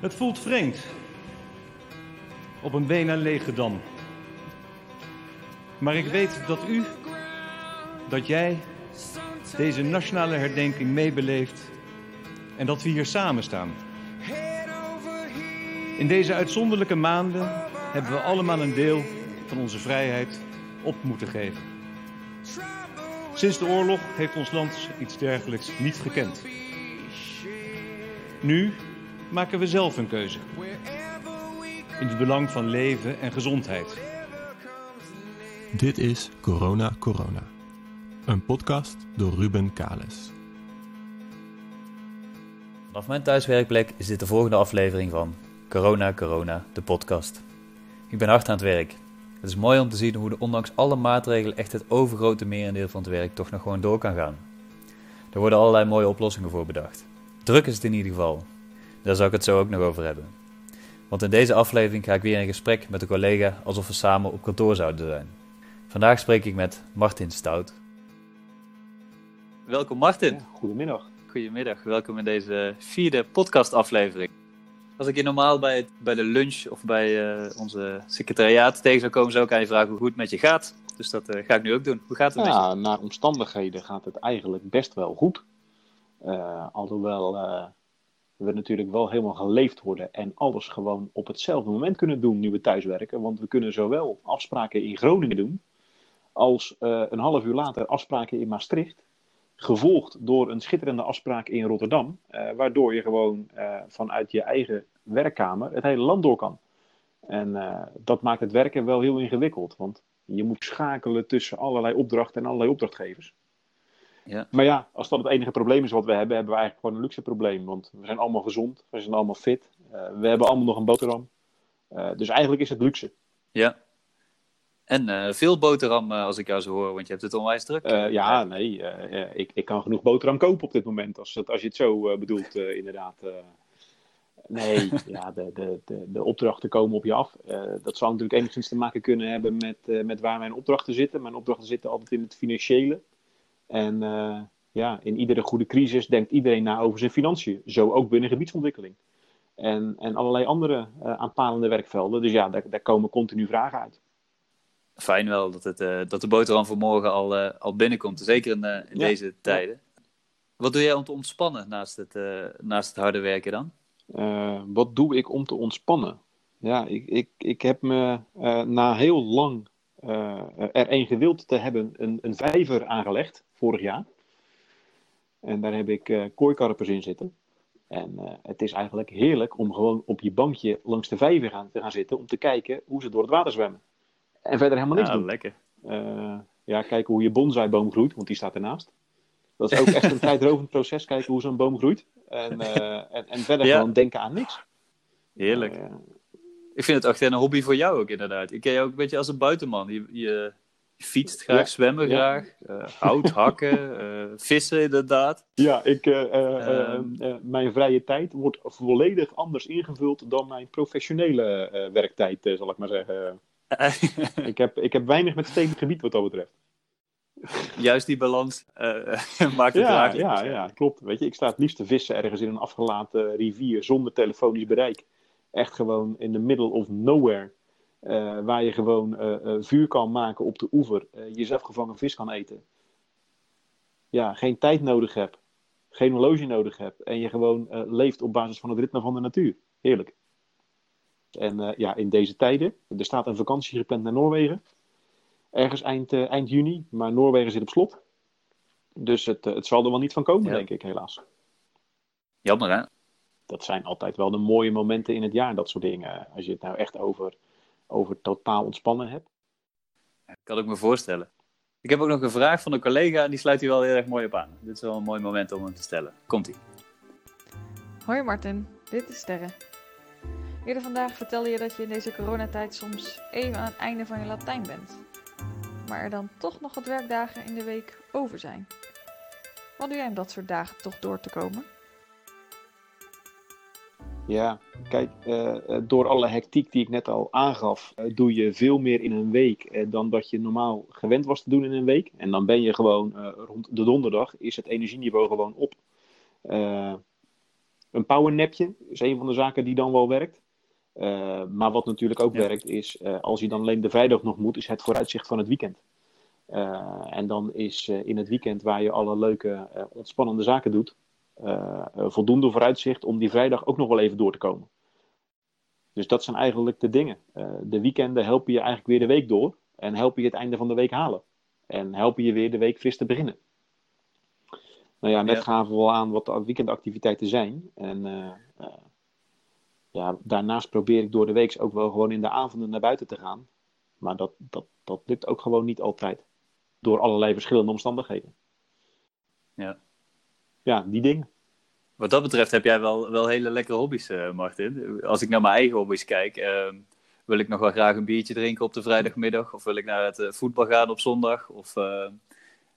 Het voelt vreemd. Op een bijna lege dam. Maar ik weet dat u, dat jij deze nationale herdenking meebeleeft en dat we hier samen staan. In deze uitzonderlijke maanden hebben we allemaal een deel van onze vrijheid op moeten geven. Sinds de oorlog heeft ons land iets dergelijks niet gekend. Nu maken we zelf een keuze. In het belang van leven en gezondheid. Dit is Corona Corona. Een podcast door Ruben Kales. Vanaf mijn thuiswerkplek is dit de volgende aflevering van Corona Corona, de podcast. Ik ben hard aan het werk. Het is mooi om te zien hoe er ondanks alle maatregelen echt het overgrote merendeel van het werk toch nog gewoon door kan gaan. Er worden allerlei mooie oplossingen voor bedacht. Druk is het in ieder geval. Daar zal ik het zo ook nog over hebben. Want in deze aflevering ga ik weer in gesprek met een collega alsof we samen op kantoor zouden zijn. Vandaag spreek ik met Martin Stout. Welkom Martin. Ja, goedemiddag. Goedemiddag, welkom in deze vierde podcastaflevering. Als ik je normaal bij, bij de lunch of bij uh, onze secretariaat tegen zou komen, zou ik aan je vragen hoe het met je gaat. Dus dat uh, ga ik nu ook doen. Hoe gaat het ja, met je? Naar omstandigheden gaat het eigenlijk best wel goed. Uh, alhoewel we natuurlijk wel helemaal geleefd worden en alles gewoon op hetzelfde moment kunnen doen nu we thuiswerken. Want we kunnen zowel afspraken in Groningen doen, als een half uur later afspraken in Maastricht gevolgd door een schitterende afspraak in Rotterdam, uh, waardoor je gewoon uh, vanuit je eigen werkkamer het hele land door kan. En dat maakt het werken wel heel ingewikkeld, want je moet schakelen tussen allerlei opdrachten en allerlei opdrachtgevers. Ja. Maar ja, als dat het enige probleem is wat we hebben, hebben we eigenlijk gewoon een luxe probleem. Want we zijn allemaal gezond, we zijn allemaal fit, we hebben allemaal nog een boterham. dus eigenlijk is het luxe. Ja, en uh, veel boterham als ik jou zo hoor, want je hebt het onwijs druk. Ja, nee, ik, ik kan genoeg boterham kopen op dit moment, als, als je het zo bedoelt, inderdaad. nee, ja, de, de, de, de, opdrachten komen op je af. dat zou natuurlijk enigszins te maken kunnen hebben met, met waar mijn opdrachten zitten. Mijn opdrachten zitten altijd in het financiële. En ja, in iedere goede crisis denkt iedereen na over zijn financiën. Zo ook binnen gebiedsontwikkeling. En, en allerlei andere aanpalende werkvelden. Dus ja, daar, daar komen continu vragen uit fijn wel dat, het, uh, dat de boterham voor morgen al, uh, al binnenkomt. Zeker in, uh, in ja. deze tijden. Wat doe jij om te ontspannen naast het, naast het harde werken dan? wat doe ik om te ontspannen? Ja, ik, ik, ik heb me na heel lang er een gewild te hebben een, een vijver aangelegd, vorig jaar. En daar heb ik kooikarpers in zitten. En het is eigenlijk heerlijk om gewoon op je bankje langs de vijver gaan, te gaan zitten om te kijken hoe ze door het water zwemmen. En verder helemaal niks ja, doen. lekker. Uh, ja, kijken hoe je bonsaiboom groeit, want die staat ernaast. Dat is ook echt een tijdrovend proces, kijken hoe zo'n boom groeit. En, uh, en, en, verder ja. gewoon denken aan niks. Heerlijk. Uh, ik vind het echt een hobby voor jou ook inderdaad. Ik ken je ook een beetje als een buitenman. Je fietst graag, ja. zwemmen graag, hout hakken, vissen inderdaad. Ja, ik, um, mijn vrije tijd wordt volledig anders ingevuld dan mijn professionele werktijd, zal ik maar zeggen ik, heb, ik heb weinig met stedelijk gebied wat dat betreft. Juist die balans uh, maakt het ja, ja, ja, klopt. Weet je, ik sta het liefst te vissen ergens in een afgelaten rivier zonder telefonisch bereik. Echt gewoon in the middle of nowhere. Uh, waar je gewoon uh, vuur kan maken op de oever. jezelf gevangen vis kan eten. Ja, geen tijd nodig hebt. Geen horloge nodig hebt. En je gewoon leeft op basis van het ritme van de natuur. Heerlijk. En uh, ja, in deze tijden, er staat een vakantie gepland naar Noorwegen. Ergens eind, uh, eind juni, maar Noorwegen zit op slot. Dus het, uh, het zal er wel niet van komen, ja. denk ik, helaas. Jammer, hè? Dat zijn altijd wel de mooie momenten in het jaar, dat soort dingen. Als je het nou echt over, over totaal ontspannen hebt. Ja, kan ik me voorstellen. Ik heb ook nog een vraag van een collega en die sluit hier wel heel erg mooi op aan. Dit is wel een mooi moment om hem te stellen. Komt-ie. Hoi Martin, dit is Sterre. Eerder vandaag vertelde je dat je in deze coronatijd soms even aan het einde van je Latijn bent. Maar er dan toch nog wat werkdagen in de week over zijn. Wat doe jij om dat soort dagen toch door te komen? Ja, kijk, uh, door alle hectiek die ik net al aangaf, uh, doe je veel meer in een week uh, dan dat je normaal gewend was te doen in een week. En dan ben je gewoon rond de donderdag, is het energieniveau gewoon op. een powernapje is een van de zaken die dan wel werkt. Maar wat natuurlijk ook Ja. werkt is, als je dan alleen de vrijdag nog moet, is het vooruitzicht van het weekend. En dan is in het weekend waar je alle leuke, ontspannende zaken doet, voldoende vooruitzicht om die vrijdag ook nog wel even door te komen. Dus dat zijn eigenlijk de dingen. de weekenden helpen je eigenlijk weer de week door en helpen je het einde van de week halen. En helpen je weer de week fris te beginnen. Nou ja, net Ja. gaven we wel aan wat de weekendactiviteiten zijn. En uh, uh, ja, daarnaast probeer ik door de week ook wel gewoon in de avonden naar buiten te gaan. Maar dat, dat, dat lukt ook gewoon niet altijd. Door allerlei verschillende omstandigheden. Ja. Ja, die dingen. Wat dat betreft heb jij wel, wel hele lekkere hobby's, uh, Martin. Als ik naar mijn eigen hobby's kijk, uh, wil ik nog wel graag een biertje drinken op de vrijdagmiddag. Of wil ik naar het uh, voetbal gaan op zondag. Of uh,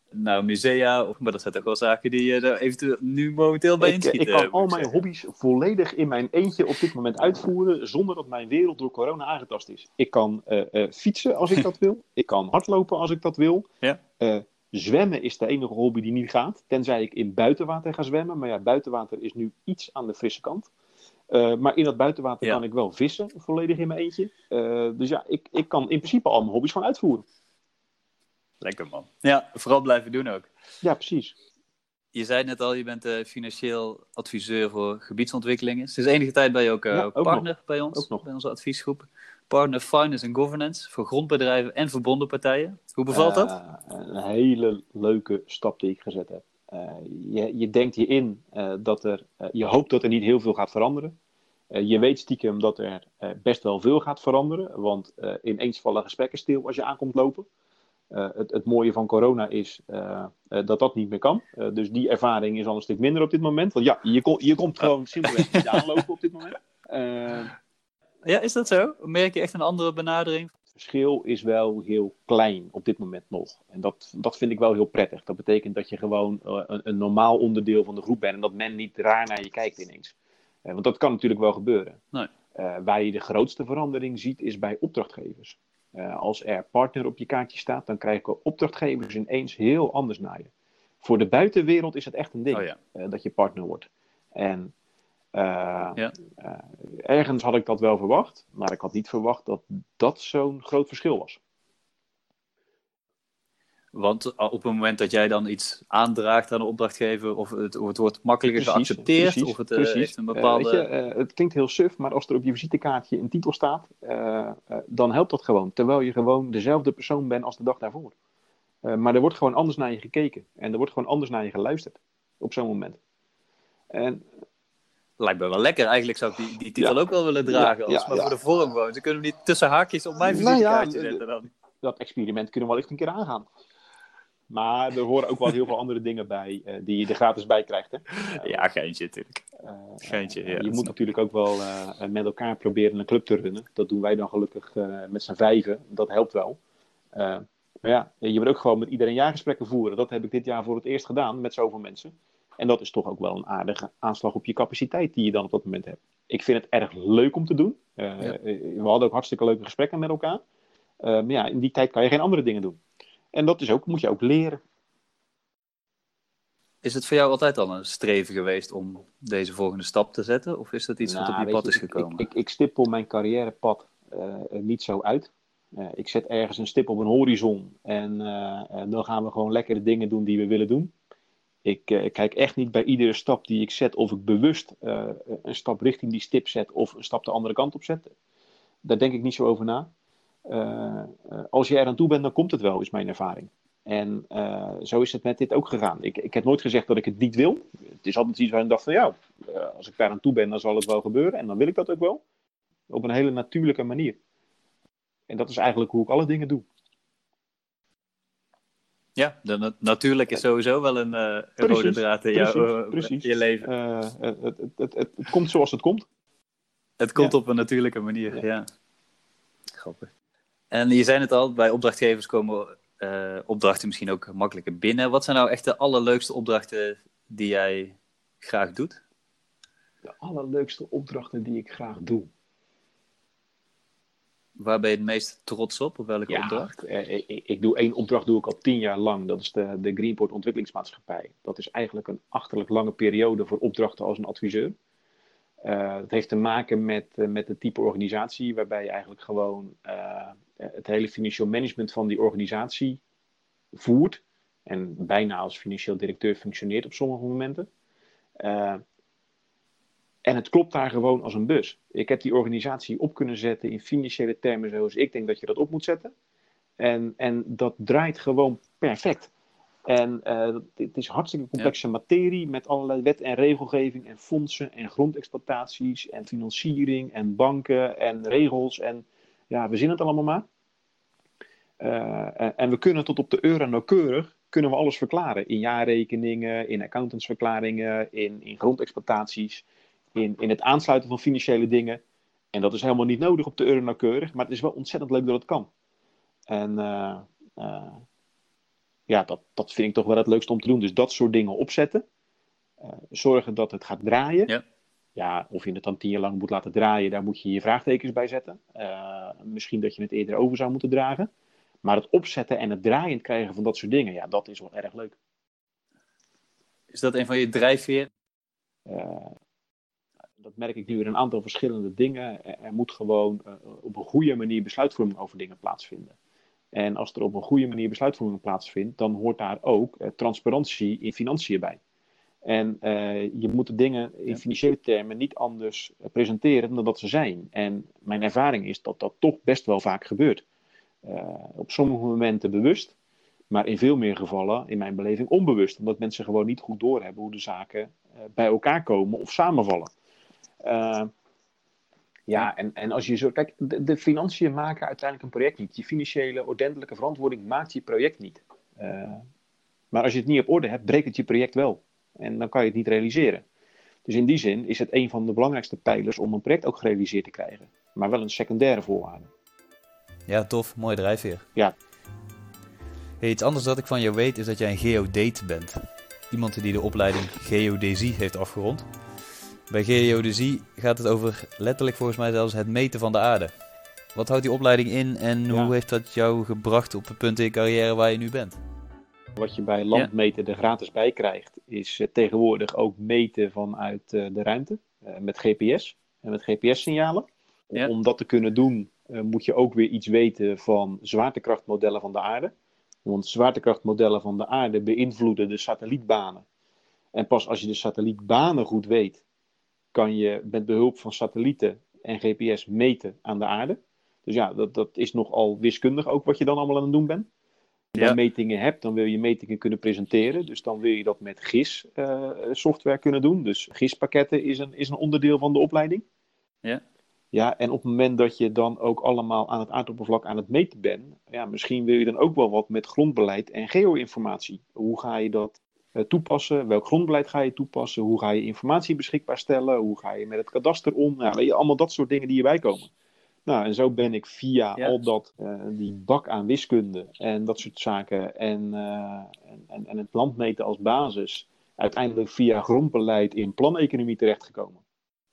naar musea. Of, maar dat zijn toch wel zaken die je eventueel nu momenteel bij ik, inschieten. Ik kan al mijn hobby's volledig in mijn eentje op dit moment uitvoeren. Zonder dat mijn wereld door corona aangetast is. Ik kan fietsen als ik dat wil. Ik kan hardlopen als ik dat wil. Ja. Zwemmen is de enige hobby die niet gaat. Tenzij ik in buitenwater ga zwemmen. Maar ja, buitenwater is nu iets aan de frisse kant. Uh, maar in dat buitenwater ja. kan ik wel vissen, volledig in mijn eentje. Uh, dus ja, ik, ik kan in principe al mijn hobby's gewoon uitvoeren. Lekker man. Ja, vooral blijven doen ook. Ja, precies. Je zei net al, je bent uh, financieel adviseur voor gebiedsontwikkelingen. Sinds enige tijd ben je ook, ja, ook partner nog. bij ons, ook nog. bij onze adviesgroep. Partner Finance and Governance voor grondbedrijven en verbonden partijen. Hoe bevalt dat? Uh, een hele leuke stap die ik gezet heb. Uh, je, je, denkt je in uh, dat er, je hoopt dat er niet heel veel gaat veranderen. je weet stiekem dat er best wel veel gaat veranderen, want ineens vallen gesprekken stil als je aankomt lopen. Het, het, mooie van corona is dat dat niet meer kan. dus die ervaring is al een stuk minder op dit moment. Want ja, je, je komt gewoon simpelweg niet aanlopen op dit moment. Ja, is dat zo? Merk je echt een andere benadering? Het verschil is wel heel klein op dit moment nog. En dat, dat vind ik wel heel prettig. Dat betekent dat je gewoon uh, een, een, normaal onderdeel van de groep bent en dat men niet raar naar je kijkt ineens. Uh, want dat kan natuurlijk wel gebeuren. Nee. Uh, waar je de grootste verandering ziet is bij opdrachtgevers. als er partner op je kaartje staat, dan krijgen opdrachtgevers ineens heel anders naar je. Voor de buitenwereld is het echt een ding oh, ja. dat je partner wordt. En ja. uh, ergens had ik dat wel verwacht, maar ik had niet verwacht dat dat zo'n groot verschil was. Want op het moment dat jij dan iets aandraagt aan de opdrachtgever, of het, of het wordt makkelijker precies, geaccepteerd, precies, of het precies. Heeft een bepaalde. Uh, weet je, het klinkt heel suf, maar als er op je visitekaartje een titel staat, dan helpt dat gewoon. Terwijl je gewoon dezelfde persoon bent als de dag daarvoor. maar er wordt gewoon anders naar je gekeken en er wordt gewoon anders naar je geluisterd op zo'n moment. En lijkt me wel lekker. Eigenlijk zou ik die, die titel ja. ook wel willen dragen. Als ja, maar voor de vorm gewoon. Ze kunnen hem niet tussen haakjes op mijn visitekaartje nou zetten dan. Dat experiment kunnen we wel echt een keer aangaan. Maar er horen ook wel heel veel andere dingen bij uh, die je er gratis bij krijgt. Hè? Uh, ja, geintje natuurlijk. Uh, geintje, ja, je moet natuurlijk ook wel met elkaar proberen een club te runnen. Dat doen wij dan gelukkig met z'n vijven. Dat helpt wel. maar ja, je moet ook gewoon met iedereen jaargesprekken voeren. Dat heb ik dit jaar voor het eerst gedaan met zoveel mensen. En dat is toch ook wel een aardige aanslag op je capaciteit die je dan op dat moment hebt. Ik vind het erg leuk om te doen. Uh, ja. We hadden ook hartstikke leuke gesprekken met elkaar. Uh, maar ja, in die tijd kan je geen andere dingen doen. En dat is ook, moet je ook leren. Is het voor jou altijd al een streven geweest om deze volgende stap te zetten? Of is dat iets nou, wat op je pad je, is gekomen? Ik, ik, ik stippel mijn carrièrepad uh, niet zo uit. ik zet ergens een stip op een horizon. En dan gaan we gewoon lekker de dingen doen die we willen doen. Ik, uh, ik, kijk echt niet bij iedere stap die ik zet of ik bewust uh, een stap richting die stip zet of een stap de andere kant op zet. Daar denk ik niet zo over na. Uh, als je er aan toe bent, dan komt het wel, is mijn ervaring. En zo is het met dit ook gegaan. Ik, ik, heb nooit gezegd dat ik het niet wil. Het is altijd iets waar ik dacht van ja, als ik daar aan toe ben, dan zal het wel gebeuren. En dan wil ik dat ook wel. Op een hele natuurlijke manier. En dat is eigenlijk hoe ik alle dingen doe. Ja, de na natuurlijk is sowieso wel een, uh, een rode draad in precies, jouw, precies. je leven. Uh, het, het, het, het, komt zoals het komt. Het komt ja. op een natuurlijke manier, ja. ja. Grappig. En je zei het al, bij opdrachtgevers komen uh, opdrachten misschien ook makkelijker binnen. Wat zijn nou echt de allerleukste opdrachten die jij graag doet? De allerleukste opdrachten die ik graag doe. Waar ben je het meest trots op? Op welke ja, opdracht? Eh, ik, ik, doe één opdracht doe ik al tien jaar lang. Dat is de, de Greenport Ontwikkelingsmaatschappij. Dat is eigenlijk een achterlijk lange periode voor opdrachten als een adviseur. Uh, dat heeft te maken met, uh, met het type organisatie, waarbij je eigenlijk gewoon uh, het hele financieel management van die organisatie voert. En bijna als financieel directeur functioneert op sommige momenten. En het klopt daar gewoon als een bus. Ik heb die organisatie op kunnen zetten in financiële termen zoals ik denk dat je dat op moet zetten. En, en dat draait gewoon perfect. En uh, het is hartstikke complexe ja. materie met allerlei wet en regelgeving en fondsen en grondexploitaties en financiering en banken en regels. En ja, we zien het allemaal maar. Uh, en, en, we kunnen tot op de euro nauwkeurig kunnen we alles verklaren. In jaarrekeningen, in accountantsverklaringen, in, in grondexploitaties, in, in het aansluiten van financiële dingen. En dat is helemaal niet nodig op de euro nauwkeurig, maar het is wel ontzettend leuk dat het kan. En uh, ja, dat, dat vind ik toch wel het leukste om te doen. Dus dat soort dingen opzetten. Uh, zorgen dat het gaat draaien. Ja. ja. of je het dan tien jaar lang moet laten draaien, daar moet je je vraagtekens bij zetten. Misschien dat je het eerder over zou moeten dragen. Maar het opzetten en het draaiend krijgen van dat soort dingen, ja, dat is wel erg leuk. Is dat een van je drijfveren? Dat merk ik nu in een aantal verschillende dingen. Er moet gewoon op een goede manier besluitvorming over dingen plaatsvinden. En als er op een goede manier besluitvorming plaatsvindt, dan hoort daar ook eh, transparantie in financiën bij. En uh, je moet de dingen in financiële termen niet anders presenteren dan dat ze zijn. En mijn ervaring is dat dat toch best wel vaak gebeurt. Op sommige momenten bewust, maar in veel meer gevallen, in mijn beleving, onbewust. Omdat mensen gewoon niet goed doorhebben hoe de zaken bij elkaar komen of samenvallen. Ja, en, en als je zo. Kijk, de, de, financiën maken uiteindelijk een project niet. Je financiële ordentelijke verantwoording maakt je project niet. Uh, maar als je het niet op orde hebt, breekt het je project wel. En dan kan je het niet realiseren. Dus in die zin is het een van de belangrijkste pijlers om een project ook gerealiseerd te krijgen. Maar wel een secundaire voorwaarde. Ja, tof. Mooi drijfveer. Ja. Hey, iets anders dat ik van jou weet is dat jij een geodate bent. Iemand die de opleiding geodesie heeft afgerond. Bij geodesie gaat het over letterlijk volgens mij zelfs het meten van de aarde. Wat houdt die opleiding in en ja. hoe heeft dat jou gebracht op het punt in je carrière waar je nu bent? Wat je bij landmeten er gratis bij krijgt, is uh, tegenwoordig ook meten vanuit uh, de ruimte uh, met GPS en met GPS-signalen. Ja. Om dat te kunnen doen, moet je ook weer iets weten van zwaartekrachtmodellen van de aarde. Want zwaartekrachtmodellen van de aarde beïnvloeden de satellietbanen. En pas als je de satellietbanen goed weet, kan je met behulp van satellieten en GPS meten aan de aarde. Dus ja, dat, dat is nogal wiskundig ook wat je dan allemaal aan het doen bent. Als je Ja. metingen hebt, dan wil je metingen kunnen presenteren. Dus dan wil je dat met GIS-software kunnen doen. Dus GIS-pakketten is een, is een onderdeel van de opleiding. Ja. Ja, en op het moment dat je dan ook allemaal aan het aardoppervlak aan het meten bent, ja, misschien wil je dan ook wel wat met grondbeleid en geo-informatie. Hoe ga je dat eh, toepassen? Welk grondbeleid ga je toepassen? Hoe ga je informatie beschikbaar stellen? Hoe ga je met het kadaster om? Weet je, allemaal dat soort dingen die hierbij komen. Nou, en zo ben ik via al dat, eh, die bak aan wiskunde en dat soort zaken en, eh, en, en, het landmeten als basis, uiteindelijk via grondbeleid in planeconomie terechtgekomen.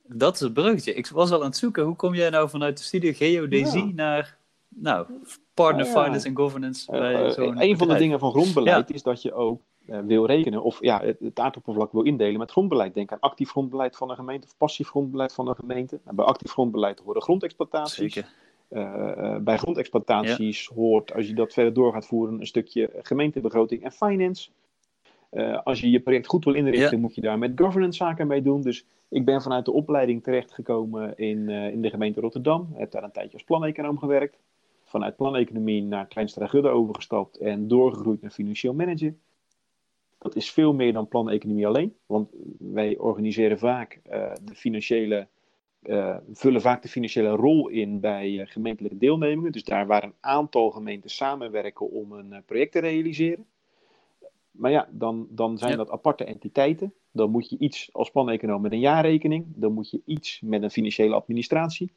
Dat is het bruggetje. Ik was al aan het zoeken. Hoe kom jij nou vanuit de studie geodesie Ja. naar nou, partner Nou ja. finance en governance Eh, bij eh, een van de dingen van grondbeleid is dat je ook eh, wil rekenen of ja, het, het aardoppervlak wil indelen met grondbeleid. Denk aan actief grondbeleid van een gemeente of passief grondbeleid van een gemeente. En bij actief grondbeleid horen grondexploitaties. Zeker. Eh, eh, bij grondexploitaties hoort, als je dat verder door gaat voeren, een stukje gemeentebegroting en finance. Eh, als je je project goed wil inrichten, Ja. moet je daar met governance zaken mee doen. Dus ik ben vanuit de opleiding terechtgekomen in, eh, in de gemeente Rotterdam. Heb daar een tijdje als planeconoom gewerkt. Vanuit planeconomie naar Kleinstra Gudde overgestapt en doorgegroeid naar financieel manager. Dat is veel meer dan planeconomie alleen. Want wij organiseren vaak eh, de financiële eh, vullen vaak de financiële rol in bij eh, gemeentelijke deelnemingen. Dus daar waar een aantal gemeenten samenwerken om een project te realiseren. Maar ja, dan, dan zijn Ja. dat aparte entiteiten. Dan moet je iets als planeconoom met een jaarrekening. Dan moet je iets met een financiële administratie.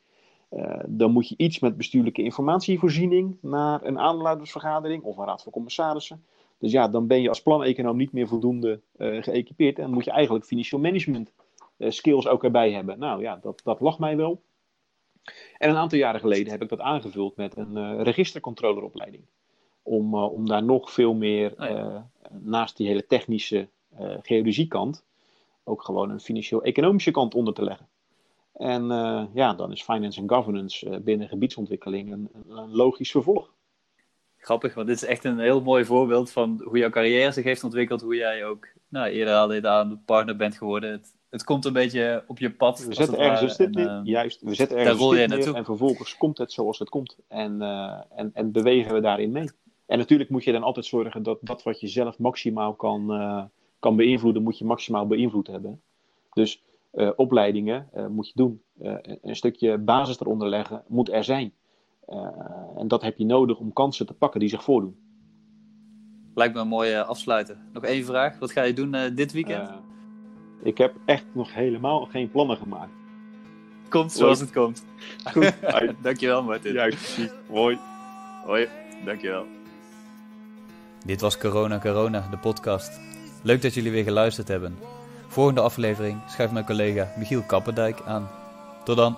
Dan moet je iets met bestuurlijke informatievoorziening naar een aandeelhoudersvergadering of een raad van commissarissen. Dus ja, dan ben je als planeconoom niet meer voldoende eh, geëquipeerd. En moet je eigenlijk financieel management eh, skills ook erbij hebben. Nou ja, dat, dat lag mij wel. En een aantal jaren geleden heb ik dat aangevuld met een eh registercontrolleropleiding. Om, om daar nog veel meer, Oh ja. naast die hele technische geodesiekant, ook gewoon een financieel-economische kant onder te leggen. En ja, dan is finance en governance binnen gebiedsontwikkeling een, een logisch vervolg. Grappig, want dit is echt een heel mooi voorbeeld van hoe jouw carrière zich heeft ontwikkeld, hoe jij ook nou, eerder al aan partner bent geworden. Het, het komt een beetje op je pad. We zetten ergens een stip neer, uh, juist. We zetten ergens een stip neer en vervolgens komt het zoals het komt. En, uh, en, en bewegen we daarin mee. En natuurlijk moet je dan altijd zorgen dat dat wat je zelf maximaal kan, uh, kan beïnvloeden, moet je maximaal beïnvloed hebben. Dus opleidingen moet je doen. een stukje basis eronder leggen moet er zijn. En dat heb je nodig om kansen te pakken die zich voordoen. Lijkt me een mooie afsluiten. Nog één vraag. Wat ga je doen dit weekend? Ik heb echt nog helemaal geen plannen gemaakt. Komt zoals het komt. Goed. dankjewel Martin. Juist, precies. Hoi. Hoi, dankjewel. Dit was Corona Corona, de podcast. Leuk dat jullie weer geluisterd hebben. Volgende aflevering schuift mijn collega Michiel Kappendijk aan. Tot dan.